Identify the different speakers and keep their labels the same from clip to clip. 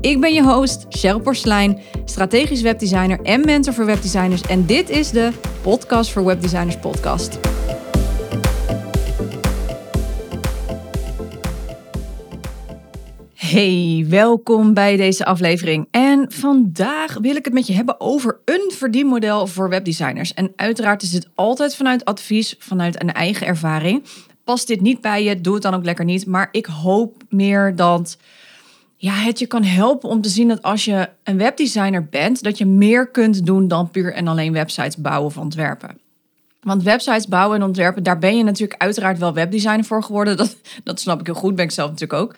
Speaker 1: Ik ben je host, Cheryl Porslein, strategisch webdesigner en mentor voor webdesigners. En dit is de Podcast voor Webdesigners podcast. Hey, welkom bij deze aflevering. En vandaag wil ik het met je hebben over een verdienmodel voor webdesigners. En uiteraard is dit altijd vanuit advies, vanuit een eigen ervaring. Past dit niet bij je, doe het dan ook lekker niet. Maar ik hoop meer dat ja, het je kan helpen om te zien dat als je een webdesigner bent, dat je meer kunt doen dan puur en alleen websites bouwen of ontwerpen. Want websites bouwen en ontwerpen, daar ben je natuurlijk uiteraard wel webdesigner voor geworden. Dat, dat snap ik heel goed, ben ik zelf natuurlijk ook.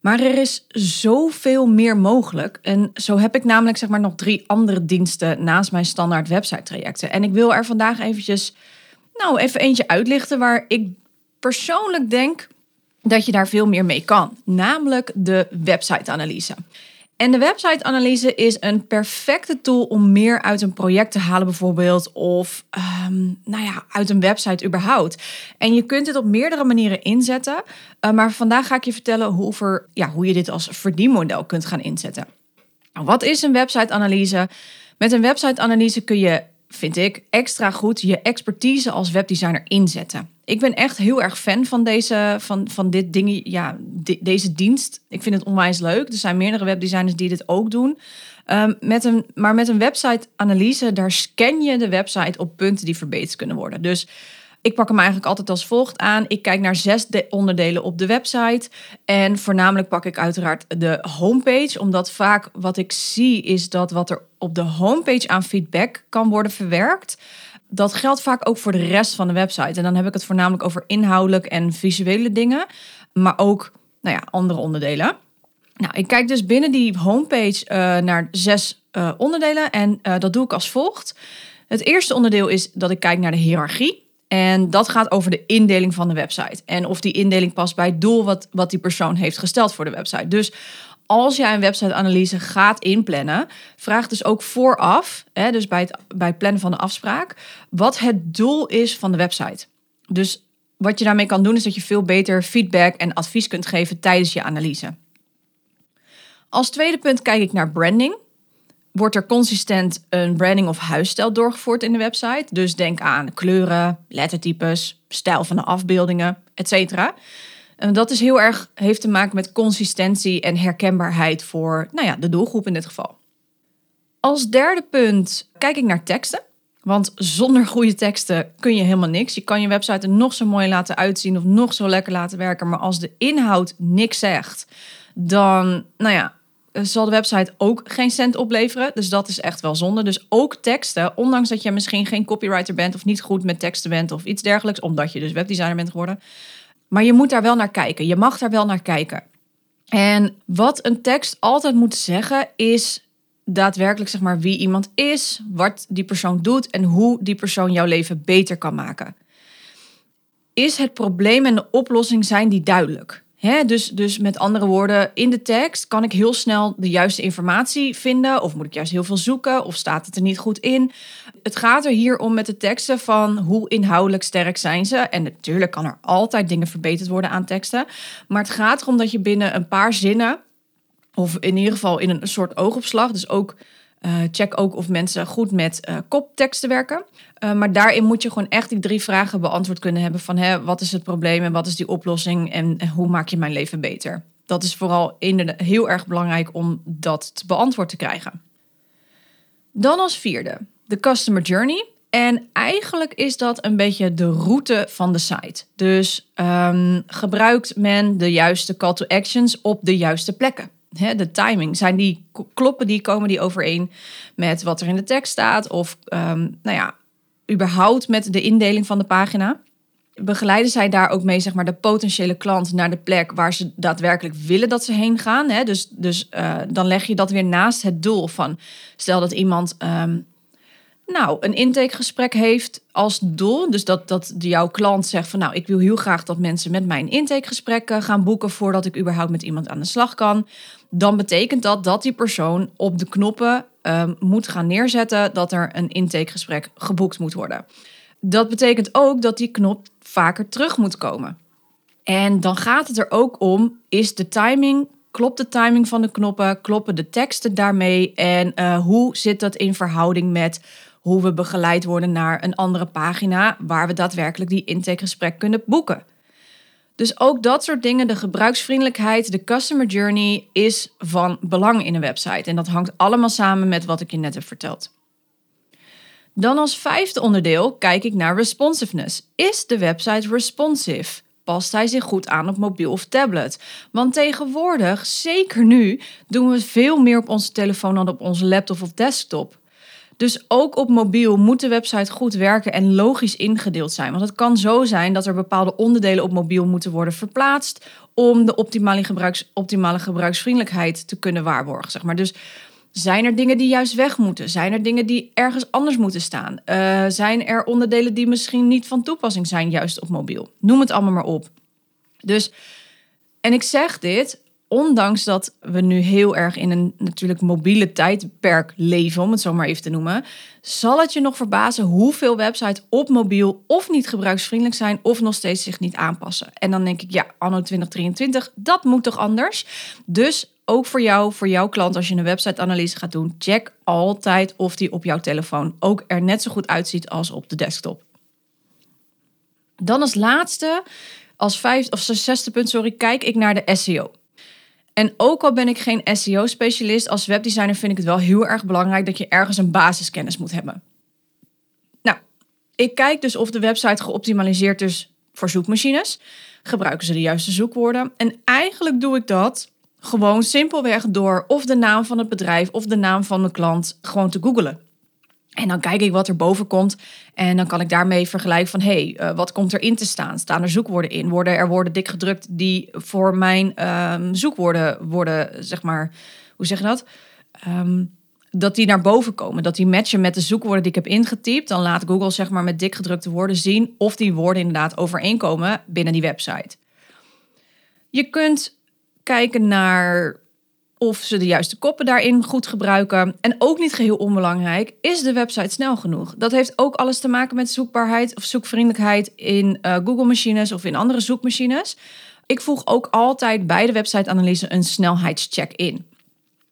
Speaker 1: Maar er is zoveel meer mogelijk. En zo heb ik namelijk zeg maar nog drie andere diensten naast mijn standaard website trajecten. En ik wil er vandaag eventjes, nou even eentje uitlichten waar ik persoonlijk denk dat je daar veel meer mee kan, namelijk de website-analyse. En de website-analyse is een perfecte tool om meer uit een project te halen, bijvoorbeeld, of ehm, nou ja, uit een website überhaupt. En je kunt dit op meerdere manieren inzetten, uh, maar vandaag ga ik je vertellen hoe, ver, ja, hoe je dit als verdienmodel kunt gaan inzetten. Nou, wat is een website-analyse? Met een website-analyse kun je, vind ik, extra goed je expertise als webdesigner inzetten ik ben echt heel erg fan van deze, van, van dit ding, ja, deze dienst. Ik vind het onwijs leuk. Er zijn meerdere webdesigners die dit ook doen. Um, met een, maar met een website-analyse, daar scan je de website op punten die verbeterd kunnen worden. Dus ik pak hem eigenlijk altijd als volgt aan. Ik kijk naar zes onderdelen op de website. En voornamelijk pak ik uiteraard de homepage. Omdat vaak wat ik zie is dat wat er op de homepage aan feedback kan worden verwerkt dat geldt vaak ook voor de rest van de website. En dan heb ik het voornamelijk over inhoudelijk en visuele dingen, maar ook nou ja, andere onderdelen. Nou, ik kijk dus binnen die homepage uh, naar zes uh, onderdelen en uh, dat doe ik als volgt. Het eerste onderdeel is dat ik kijk naar de hiërarchie. En dat gaat over de indeling van de website. En of die indeling past bij het doel wat, wat die persoon heeft gesteld voor de website. Dus als jij een website-analyse gaat inplannen, vraag dus ook vooraf, hè, dus bij het, bij het plannen van de afspraak, wat het doel is van de website. Dus wat je daarmee kan doen, is dat je veel beter feedback en advies kunt geven tijdens je analyse. Als tweede punt kijk ik naar branding. Wordt er consistent een branding of huisstijl doorgevoerd in de website? Dus denk aan kleuren, lettertypes, stijl van de afbeeldingen, etc. En dat is heel erg, heeft te maken met consistentie en herkenbaarheid voor nou ja, de doelgroep in dit geval. Als derde punt kijk ik naar teksten. Want zonder goede teksten kun je helemaal niks. Je kan je website er nog zo mooi laten uitzien of nog zo lekker laten werken. Maar als de inhoud niks zegt, dan nou ja, zal de website ook geen cent opleveren. Dus dat is echt wel zonde. Dus ook teksten, ondanks dat je misschien geen copywriter bent of niet goed met teksten bent of iets dergelijks, omdat je dus webdesigner bent geworden, maar je moet daar wel naar kijken. Je mag daar wel naar kijken. En wat een tekst altijd moet zeggen is daadwerkelijk zeg maar wie iemand is, wat die persoon doet en hoe die persoon jouw leven beter kan maken. Is het probleem en de oplossing zijn die duidelijk? dus, dus met andere woorden, in de tekst kan ik heel snel de juiste informatie vinden. Of moet ik juist heel veel zoeken? Of staat het er niet goed in? Het gaat er hier om met de teksten van hoe inhoudelijk sterk zijn ze. En natuurlijk kan er altijd dingen verbeterd worden aan teksten. Maar het gaat erom dat je binnen een paar zinnen, of in ieder geval in een soort oogopslag, dus ook uh, check ook of mensen goed met uh, kopteksten werken. Uh, maar daarin moet je gewoon echt die drie vragen beantwoord kunnen hebben van hè, wat is het probleem en wat is die oplossing en hoe maak je mijn leven beter. Dat is vooral heel erg belangrijk om dat te beantwoord te krijgen. Dan als vierde, de customer journey. En eigenlijk is dat een beetje de route van de site. Dus um, gebruikt men de juiste call to actions op de juiste plekken? de timing. Zijn die kloppen die komen die overeen met wat er in de tekst staat? Of um, nou ja, überhaupt met de indeling van de pagina? Begeleiden zij daar ook mee, zeg maar, de potentiële klant naar de plek waar ze daadwerkelijk willen dat ze heen gaan? Hè? Dus, dus uh, dan leg je dat weer naast het doel van, stel dat iemand um, Nou, een intakegesprek heeft als doel, dus dat, dat jouw klant zegt van nou, ik wil heel graag dat mensen met mij een intakegesprek gaan boeken voordat ik überhaupt met iemand aan de slag kan. Dan betekent dat dat die persoon op de knoppen um, moet gaan neerzetten dat er een intakegesprek geboekt moet worden. Dat betekent ook dat die knop vaker terug moet komen. En dan gaat het er ook om, is de timing, klopt de timing van de knoppen, kloppen de teksten daarmee en uh, hoe zit dat in verhouding met hoe we begeleid worden naar een andere pagina waar we daadwerkelijk die intakegesprek kunnen boeken. Dus ook dat soort dingen, de gebruiksvriendelijkheid, de customer journey is van belang in een website. En dat hangt allemaal samen met wat ik je net heb verteld. Dan als vijfde onderdeel kijk ik naar responsiveness. Is de website responsive? Past hij zich goed aan op mobiel of tablet? Want tegenwoordig, zeker nu, doen we veel meer op onze telefoon dan op onze laptop of desktop. Dus ook op mobiel moet de website goed werken en logisch ingedeeld zijn. Want het kan zo zijn dat er bepaalde onderdelen op mobiel moeten worden verplaatst om de optimale, gebruiks, optimale gebruiksvriendelijkheid te kunnen waarborgen. Zeg maar. Dus zijn er dingen die juist weg moeten? Zijn er dingen die ergens anders moeten staan? Uh, zijn er onderdelen die misschien niet van toepassing zijn, juist op mobiel? Noem het allemaal maar op. Dus, en ik zeg dit ondanks dat we nu heel erg in een natuurlijk mobiele tijdperk leven, om het zo maar even te noemen, zal het je nog verbazen hoeveel websites op mobiel of niet gebruiksvriendelijk zijn of nog steeds zich niet aanpassen. En dan denk ik, ja, anno 2023, dat moet toch anders? Dus ook voor jou, voor jouw klant, als je een website-analyse gaat doen, check altijd of die op jouw telefoon ook er net zo goed uitziet als op de desktop. Dan als laatste, als vijfde of zesde punt, sorry, kijk ik naar de SEO. En ook al ben ik geen SEO-specialist, als webdesigner vind ik het wel heel erg belangrijk dat je ergens een basiskennis moet hebben. Nou, ik kijk dus of de website geoptimaliseerd is voor zoekmachines. Gebruiken ze de juiste zoekwoorden? En eigenlijk doe ik dat gewoon simpelweg door of de naam van het bedrijf of de naam van de klant gewoon te googlen. En dan kijk ik wat er boven komt. En dan kan ik daarmee vergelijken van... hé, hey, uh, wat komt erin te staan? Staan er zoekwoorden in? Worden er woorden dik gedrukt die voor mijn um, zoekwoorden worden, zeg maar... Hoe zeg je dat? Um, dat die naar boven komen. Dat die matchen met de zoekwoorden die ik heb ingetypt. Dan laat Google zeg maar met dik gedrukte woorden zien... of die woorden inderdaad overeenkomen binnen die website. Je kunt kijken naar of ze de juiste koppen daarin goed gebruiken. En ook niet geheel onbelangrijk, is de website snel genoeg? Dat heeft ook alles te maken met zoekbaarheid of zoekvriendelijkheid in uh, Google-machines of in andere zoekmachines. Ik voeg ook altijd bij de website-analyse een snelheidscheck in.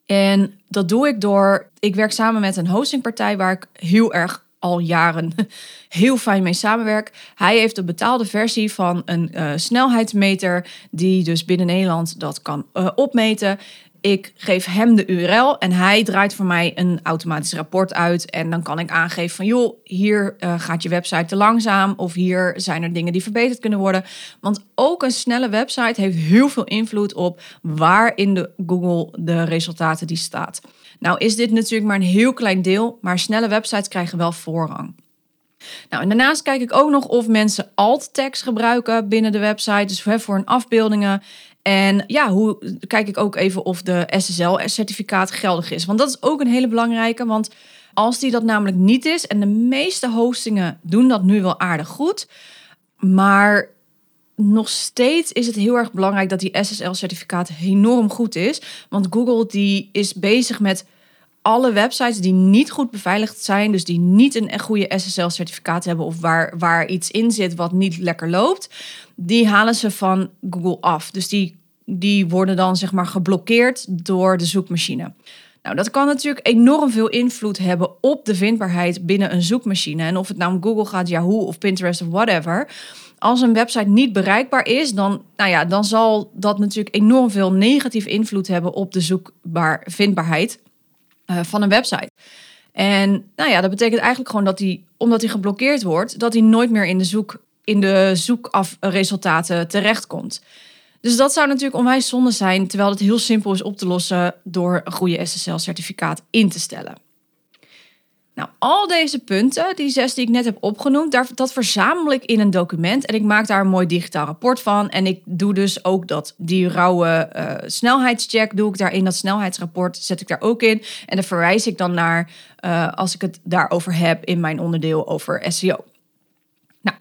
Speaker 1: En dat doe ik door, ik werk samen met een hostingpartij waar ik heel erg al jaren heel fijn mee samenwerk. Hij heeft de betaalde versie van een uh, snelheidsmeter die dus binnen Nederland dat kan uh, opmeten. Ik geef hem de URL en hij draait voor mij een automatisch rapport uit. En dan kan ik aangeven van joh, hier uh, gaat je website te langzaam. Of hier zijn er dingen die verbeterd kunnen worden. Want ook een snelle website heeft heel veel invloed op waar in de Google de resultaten die staat. Nou is dit natuurlijk maar een heel klein deel, maar snelle websites krijgen wel voorrang. Nou, en daarnaast kijk ik ook nog of mensen alt tags gebruiken binnen de website. Dus voor hun afbeeldingen. En ja, hoe kijk ik ook even of de SSL-certificaat geldig is. Want dat is ook een hele belangrijke. Want als die dat namelijk niet is, en de meeste hostingen doen dat nu wel aardig goed. Maar nog steeds is het heel erg belangrijk dat die SSL-certificaat enorm goed is. Want Google die is bezig met alle websites die niet goed beveiligd zijn, dus die niet een goede SSL-certificaat hebben of waar, waar iets in zit wat niet lekker loopt, die halen ze van Google af. Dus die, die worden dan zeg maar geblokkeerd door de zoekmachine. Nou, dat kan natuurlijk enorm veel invloed hebben op de vindbaarheid binnen een zoekmachine. En of het nou om Google gaat, Yahoo of Pinterest of whatever. Als een website niet bereikbaar is, dan, nou ja, dan zal dat natuurlijk enorm veel negatief invloed hebben op de zoekbaar vindbaarheid uh, van een website. En nou ja, dat betekent eigenlijk gewoon dat hij, omdat hij geblokkeerd wordt, dat hij nooit meer in de, zoek, in de zoekafresultaten terechtkomt. Dus dat zou natuurlijk onwijs zonde zijn, terwijl het heel simpel is op te lossen door een goede SSL-certificaat in te stellen. Nou, al deze punten, die zes die ik net heb opgenoemd, daar, dat verzamel ik in een document en ik maak daar een mooi digitaal rapport van. En ik doe dus ook dat, die rauwe uh, snelheidscheck, doe ik daarin, dat snelheidsrapport zet ik daar ook in. En dan verwijs ik dan naar, uh, als ik het daarover heb in mijn onderdeel over SEO. Nou,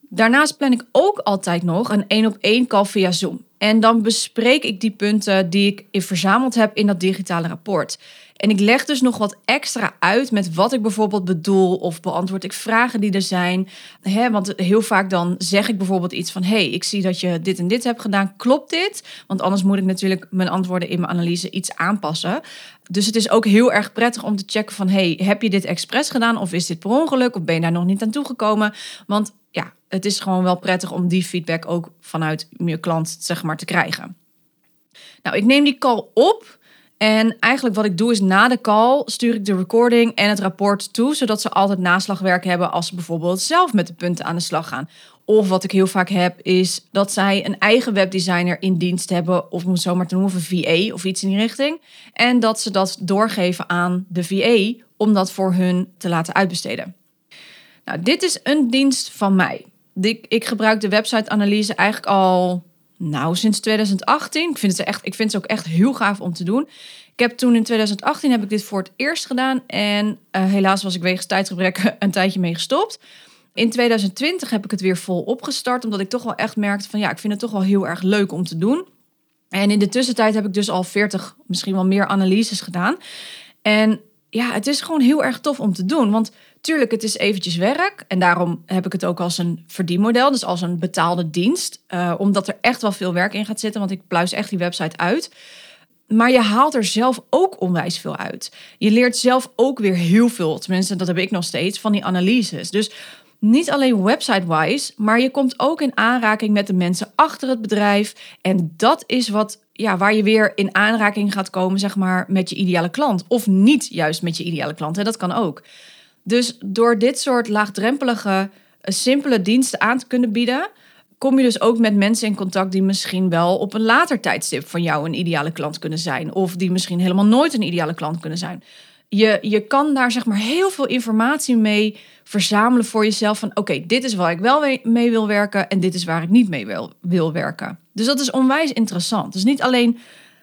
Speaker 1: daarnaast plan ik ook altijd nog een één op één call via Zoom. En dan bespreek ik die punten die ik verzameld heb in dat digitale rapport. En ik leg dus nog wat extra uit met wat ik bijvoorbeeld bedoel of beantwoord ik vragen die er zijn. He, want heel vaak dan zeg ik bijvoorbeeld iets van: hey, ik zie dat je dit en dit hebt gedaan. Klopt dit? Want anders moet ik natuurlijk mijn antwoorden in mijn analyse iets aanpassen. Dus het is ook heel erg prettig om te checken van: hey, heb je dit expres gedaan of is dit per ongeluk of ben je daar nog niet aan toegekomen? Want ja, het is gewoon wel prettig om die feedback ook vanuit je klant zeg maar te krijgen. Nou, ik neem die call op. En eigenlijk wat ik doe is na de call stuur ik de recording en het rapport toe, zodat ze altijd naslagwerk hebben als ze bijvoorbeeld zelf met de punten aan de slag gaan. Of wat ik heel vaak heb is dat zij een eigen webdesigner in dienst hebben, of moet zomaar te noemen, of een VA of iets in die richting. En dat ze dat doorgeven aan de VA om dat voor hun te laten uitbesteden. Nou, dit is een dienst van mij. Ik, ik gebruik de website-analyse eigenlijk al nou, sinds 2018. Ik vind, het echt, ik vind het ook echt heel gaaf om te doen. Ik heb toen in 2018 heb ik dit voor het eerst gedaan. En uh, helaas was ik wegens tijdgebrek een tijdje mee gestopt. In 2020 heb ik het weer vol opgestart. Omdat ik toch wel echt merkte van ja, ik vind het toch wel heel erg leuk om te doen. En in de tussentijd heb ik dus al 40, misschien wel meer analyses gedaan. En ja, het is gewoon heel erg tof om te doen. Want tuurlijk, het is eventjes werk. En daarom heb ik het ook als een verdienmodel. Dus als een betaalde dienst. Uh, omdat er echt wel veel werk in gaat zitten. Want ik pluis echt die website uit. Maar je haalt er zelf ook onwijs veel uit. Je leert zelf ook weer heel veel. Tenminste, dat heb ik nog steeds van die analyses. Dus niet alleen website-wise, maar je komt ook in aanraking met de mensen achter het bedrijf. En dat is wat, ja, waar je weer in aanraking gaat komen, zeg maar, met je ideale klant. Of niet juist met je ideale klant. En dat kan ook. Dus door dit soort laagdrempelige, eh, simpele diensten aan te kunnen bieden, kom je dus ook met mensen in contact die misschien wel op een later tijdstip van jou een ideale klant kunnen zijn. Of die misschien helemaal nooit een ideale klant kunnen zijn. Je, je kan daar zeg maar heel veel informatie mee verzamelen voor jezelf. Van oké, dit is waar ik wel mee wil werken en dit is waar ik niet mee wil, wil werken. Dus dat is onwijs interessant. Dus niet alleen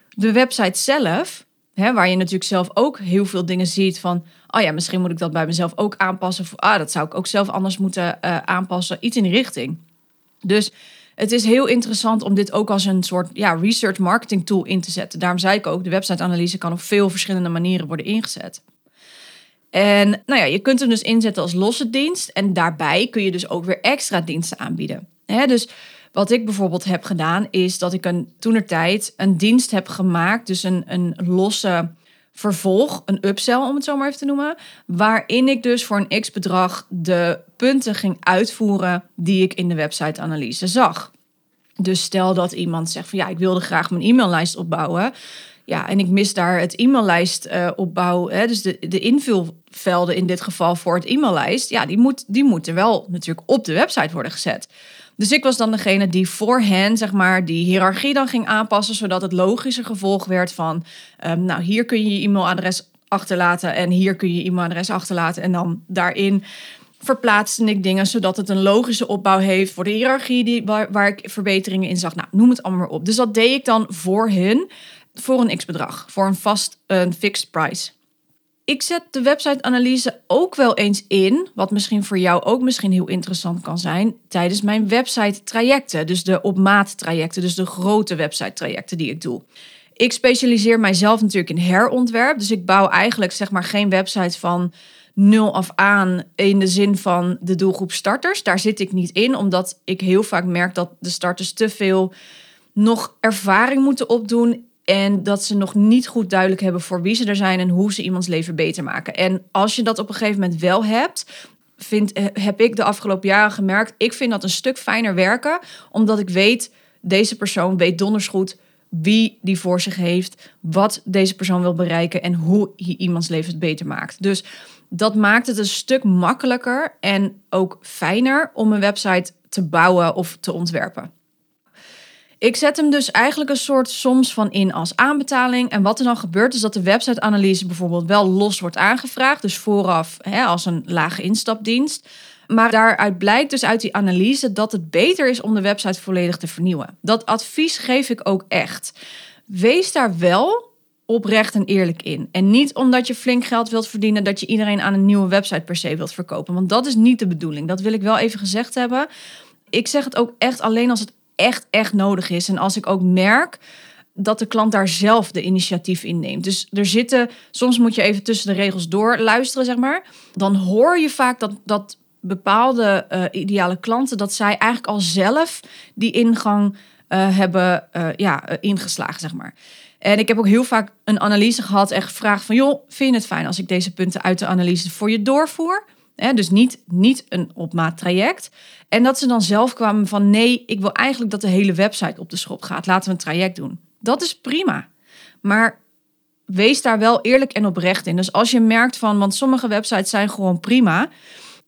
Speaker 1: de website zelf, hè, waar je natuurlijk zelf ook heel veel dingen ziet van... oh ja, misschien moet ik dat bij mezelf ook aanpassen. Ah, dat zou ik ook zelf anders moeten uh, aanpassen. Iets in die richting. Dus het is heel interessant om dit ook als een soort ja, research marketing tool in te zetten. Daarom zei ik ook, de website-analyse kan op veel verschillende manieren worden ingezet. En nou ja, je kunt hem dus inzetten als losse dienst. En daarbij kun je dus ook weer extra diensten aanbieden. dus wat ik bijvoorbeeld heb gedaan, is dat ik een toenertijd een dienst heb gemaakt. Dus een, een losse vervolg, een upsell om het zo maar even te noemen, waarin ik dus voor een x bedrag de punten ging uitvoeren die ik in de website-analyse zag. Dus stel dat iemand zegt van ja, ik wilde graag mijn e-maillijst opbouwen. Ja, en ik mis daar het e-maillijst uh, opbouw. Hè, dus de, de invulvelden in dit geval voor het e-maillijst. Ja, die, moet, die moeten wel natuurlijk op de website worden gezet. Dus ik was dan degene die voor hen, zeg maar, die hiërarchie dan ging aanpassen, zodat het logische gevolg werd van, um, nou, hier kun je je e-mailadres achterlaten en hier kun je je e-mailadres achterlaten. En dan daarin verplaatste ik dingen zodat het een logische opbouw heeft voor de hiërarchie die, waar, waar ik verbeteringen in zag. Nou, noem het allemaal maar op. Dus dat deed ik dan voor hun voor een x-bedrag, voor een vast, een fixed price. Ik zet de website-analyse ook wel eens in, wat misschien voor jou ook misschien heel interessant kan zijn, tijdens mijn website-trajecten. Dus de op maat trajecten, dus de grote website-trajecten die ik doe. Ik specialiseer mijzelf natuurlijk in herontwerp, dus ik bouw eigenlijk zeg maar geen website van nul af aan in de zin van de doelgroep starters. Daar zit ik niet in, omdat ik heel vaak merk dat de starters te veel nog ervaring moeten opdoen en dat ze nog niet goed duidelijk hebben voor wie ze er zijn en hoe ze iemands leven beter maken. En als je dat op een gegeven moment wel hebt, vind, eh, heb ik de afgelopen jaren gemerkt, ik vind dat een stuk fijner werken, omdat ik weet, deze persoon weet donders goed wie die voor zich heeft, wat deze persoon wil bereiken en hoe hij iemands leven beter maakt. Dus dat maakt het een stuk makkelijker en ook fijner om een website te bouwen of te ontwerpen. Ik zet hem dus eigenlijk een soort soms van in als aanbetaling. En wat er dan gebeurt is dat de website-analyse bijvoorbeeld wel los wordt aangevraagd. Dus vooraf hè, als een lage instapdienst. Maar daaruit blijkt dus uit die analyse dat het beter is om de website volledig te vernieuwen. Dat advies geef ik ook echt. Wees daar wel oprecht en eerlijk in. En niet omdat je flink geld wilt verdienen dat je iedereen aan een nieuwe website per se wilt verkopen. Want dat is niet de bedoeling. Dat wil ik wel even gezegd hebben. Ik zeg het ook echt alleen als het echt, echt nodig is. En als ik ook merk dat de klant daar zelf de initiatief in neemt. Dus er zitten, soms moet je even tussen de regels door luisteren, zeg maar. Dan hoor je vaak dat, dat bepaalde uh, ideale klanten, dat zij eigenlijk al zelf die ingang uh, hebben uh, ja, ingeslagen, zeg maar. En ik heb ook heel vaak een analyse gehad en gevraagd van... joh, vind je het fijn als ik deze punten uit de analyse voor je doorvoer? Dus niet, niet een op maat traject. En dat ze dan zelf kwamen van... nee, ik wil eigenlijk dat de hele website op de schop gaat. Laten we een traject doen. Dat is prima. Maar wees daar wel eerlijk en oprecht in. Dus als je merkt van... want sommige websites zijn gewoon prima...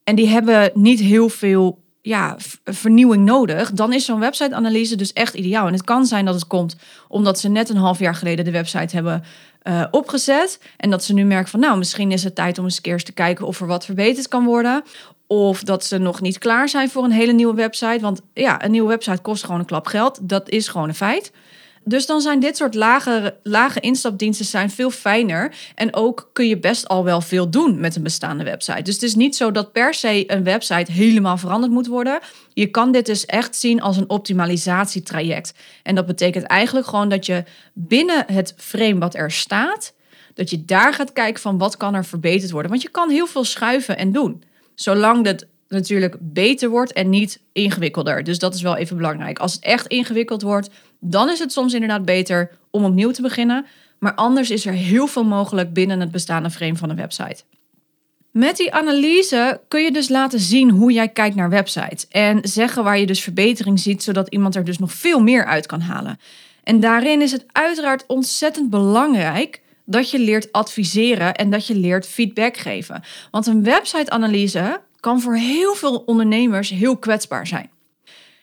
Speaker 1: en die hebben niet heel veel ja, vernieuwing nodig, dan is zo'n website-analyse dus echt ideaal. En het kan zijn dat het komt omdat ze net een half jaar geleden de website hebben uh, opgezet. En dat ze nu merken van, nou, misschien is het tijd om eens een keer te kijken of er wat verbeterd kan worden. Of dat ze nog niet klaar zijn voor een hele nieuwe website. Want ja, een nieuwe website kost gewoon een klap geld. Dat is gewoon een feit. Dus dan zijn dit soort lage, lage instapdiensten zijn veel fijner. En ook kun je best al wel veel doen met een bestaande website. Dus het is niet zo dat per se een website helemaal veranderd moet worden. Je kan dit dus echt zien als een optimalisatietraject. En dat betekent eigenlijk gewoon dat je binnen het frame wat er staat, dat je daar gaat kijken van wat kan er verbeterd worden. Want je kan heel veel schuiven en doen. Zolang het natuurlijk beter wordt en niet ingewikkelder. Dus dat is wel even belangrijk. Als het echt ingewikkeld wordt, dan is het soms inderdaad beter om opnieuw te beginnen. Maar anders is er heel veel mogelijk binnen het bestaande frame van een website. Met die analyse kun je dus laten zien hoe jij kijkt naar websites. En zeggen waar je dus verbetering ziet, zodat iemand er dus nog veel meer uit kan halen. En daarin is het uiteraard ontzettend belangrijk dat je leert adviseren en dat je leert feedback geven. Want een website-analyse kan voor heel veel ondernemers heel kwetsbaar zijn.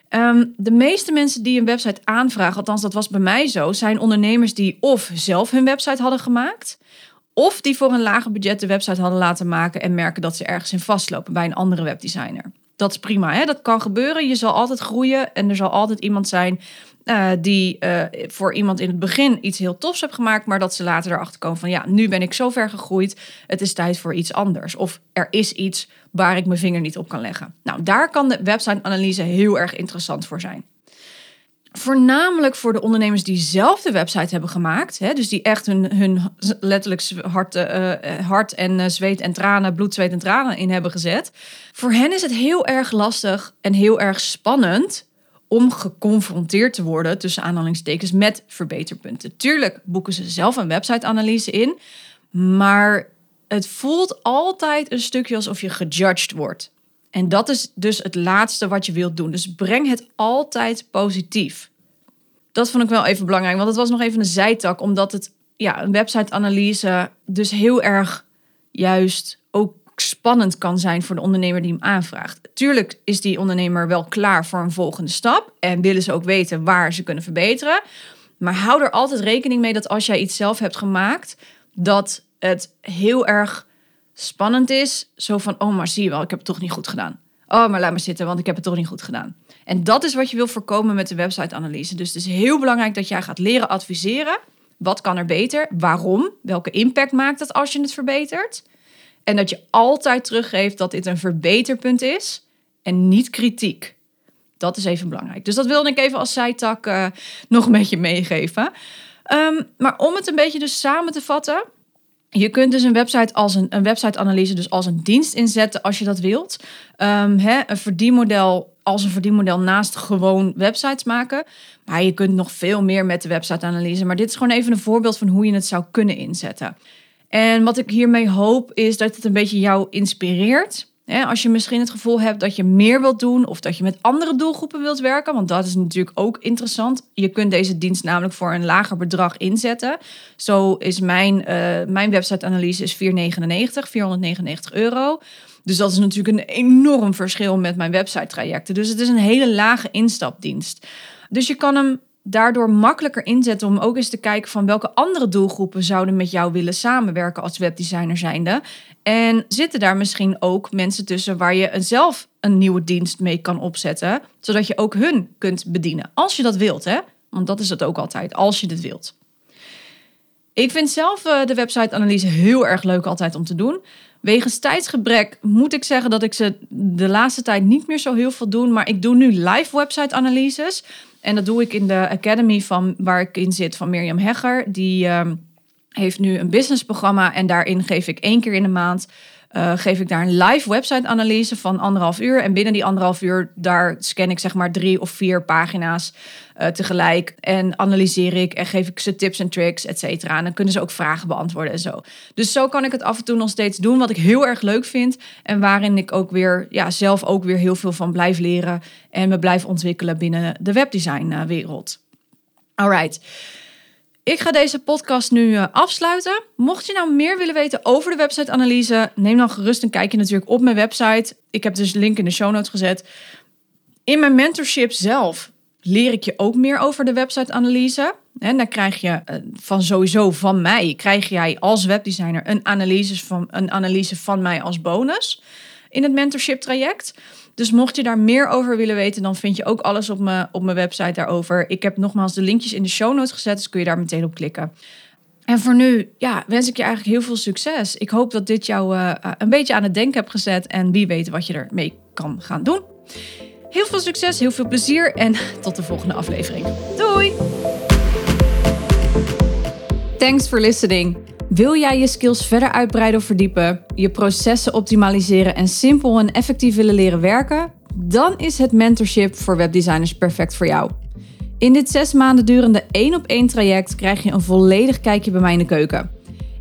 Speaker 1: Ehm, de meeste mensen die een website aanvragen, althans dat was bij mij zo, zijn ondernemers die of zelf hun website hadden gemaakt, of die voor een lager budget de website hadden laten maken en merken dat ze ergens in vastlopen bij een andere webdesigner. Dat is prima, hè? dat kan gebeuren. Je zal altijd groeien en er zal altijd iemand zijn uh, die uh, voor iemand in het begin iets heel tofs heeft gemaakt, maar dat ze later erachter komen van ja, nu ben ik zo ver gegroeid, het is tijd voor iets anders. Of er is iets waar ik mijn vinger niet op kan leggen. Nou, daar kan de website-analyse heel erg interessant voor zijn. Voornamelijk voor de ondernemers die zelf de website hebben gemaakt. Hè, dus die echt hun, hun letterlijk hart, uh, hart en zweet en tranen, bloed, zweet en tranen in hebben gezet. Voor hen is het heel erg lastig en heel erg spannend om geconfronteerd te worden, tussen aanhalingstekens, met verbeterpunten. Tuurlijk boeken ze zelf een website-analyse in, maar het voelt altijd een stukje alsof je gejudged wordt. En dat is dus het laatste wat je wilt doen. Dus breng het altijd positief. Dat vond ik wel even belangrijk, want het was nog even een zijtak, omdat het ja, een website-analyse dus heel erg juist ook spannend kan zijn voor de ondernemer die hem aanvraagt. Tuurlijk is die ondernemer wel klaar voor een volgende stap en willen ze ook weten waar ze kunnen verbeteren. Maar hou er altijd rekening mee dat als jij iets zelf hebt gemaakt, dat het heel erg spannend is. Zo van, oh maar zie je wel, ik heb het toch niet goed gedaan. Oh, maar laat me zitten, want ik heb het toch niet goed gedaan. En dat is wat je wil voorkomen met de website-analyse. Dus het is heel belangrijk dat jij gaat leren adviseren. Wat kan er beter? Waarom? Welke impact maakt het als je het verbetert? En dat je altijd teruggeeft dat dit een verbeterpunt is en niet kritiek. Dat is even belangrijk. Dus dat wilde ik even als zijtak uh, nog een beetje meegeven. Um, maar om het een beetje dus samen te vatten. Je kunt dus een website als een, een website-analyse dus als een dienst inzetten als je dat wilt. Um, hè, een verdienmodel als een verdienmodel naast gewoon websites maken. Maar je kunt nog veel meer met de website-analyse. Maar dit is gewoon even een voorbeeld van hoe je het zou kunnen inzetten. En wat ik hiermee hoop is dat het een beetje jou inspireert. als je misschien het gevoel hebt dat je meer wilt doen of dat je met andere doelgroepen wilt werken, want dat is natuurlijk ook interessant. Je kunt deze dienst namelijk voor een lager bedrag inzetten. Zo is mijn, uh, mijn website-analyse is 499, 499 euro. Dus dat is natuurlijk een enorm verschil met mijn website-trajecten. Dus het is een hele lage instapdienst. Dus je kan hem daardoor makkelijker inzetten om ook eens te kijken van welke andere doelgroepen zouden met jou willen samenwerken als webdesigner zijnde. En zitten daar misschien ook mensen tussen waar je zelf een nieuwe dienst mee kan opzetten, zodat je ook hun kunt bedienen. Als je dat wilt, hè? Want dat is het ook altijd, als je dit wilt. Ik vind zelf uh, de website-analyse heel erg leuk altijd om te doen. Wegens tijdsgebrek moet ik zeggen dat ik ze de laatste tijd niet meer zo heel veel doe. Maar ik doe nu live website-analyses. En dat doe ik in de academy van waar ik in zit van Mirjam Hegger. Die uh, heeft nu een businessprogramma en daarin geef ik één keer in de maand uh, geef ik daar een live website-analyse van anderhalf uur. En binnen die anderhalf uur, daar scan ik zeg maar drie of vier pagina's uh, tegelijk. En analyseer ik en geef ik ze tips en tricks, et cetera. En dan kunnen ze ook vragen beantwoorden en zo. Dus zo kan ik het af en toe nog steeds doen, wat ik heel erg leuk vind. En waarin ik ook weer, ja, zelf ook weer heel veel van blijf leren. En me blijf ontwikkelen binnen de webdesign-wereld. Alright. Ik ga deze podcast nu uh, afsluiten. Mocht je nou meer willen weten over de website-analyse, neem dan gerust een kijkje natuurlijk op mijn website. Ik heb dus link in de show notes gezet. In mijn mentorship zelf leer ik je ook meer over de website-analyse. En dan krijg je uh, van sowieso van mij, krijg jij als webdesigner een analyse van, een analyse van mij als bonus in het mentorship traject. Dus mocht je daar meer over willen weten, dan vind je ook alles op, me, op mijn website daarover. Ik heb nogmaals de linkjes in de show notes gezet, dus kun je daar meteen op klikken. En voor nu ja, wens ik je eigenlijk heel veel succes. Ik hoop dat dit jou uh, een beetje aan het denken hebt gezet en wie weet wat je ermee kan gaan doen. Heel veel succes, heel veel plezier en tot de volgende aflevering. Doei! Thanks for listening. Wil jij je skills verder uitbreiden of verdiepen, je processen optimaliseren en simpel en effectief willen leren werken? Dan is het mentorship voor webdesigners perfect voor jou. In dit zes maanden durende één op één traject krijg je een volledig kijkje bij mij in de keuken.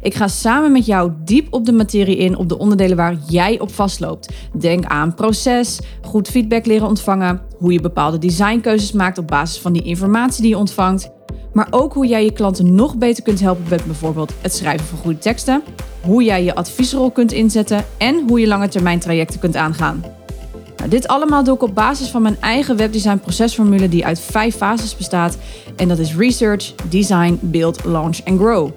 Speaker 1: Ik ga samen met jou diep op de materie in op de onderdelen waar jij op vastloopt. Denk aan proces, goed feedback leren ontvangen, hoe je bepaalde designkeuzes maakt op basis van die informatie die je ontvangt maar ook hoe jij je klanten nog beter kunt helpen met bijvoorbeeld het schrijven van goede teksten, hoe jij je adviesrol kunt inzetten en hoe je lange termijn trajecten kunt aangaan. Nou, dit allemaal doe ik op basis van mijn eigen webdesign procesformule die uit vijf fases bestaat en dat is research, design, build, launch en grow.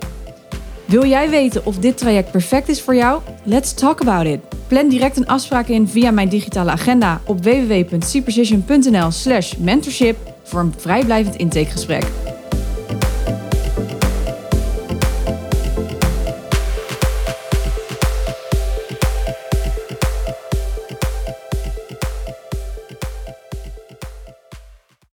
Speaker 1: Wil jij weten of dit traject perfect is voor jou? Let's talk about it. Plan direct een afspraak in via mijn digitale agenda op www.cprecision.nl/mentorship voor een vrijblijvend intakegesprek.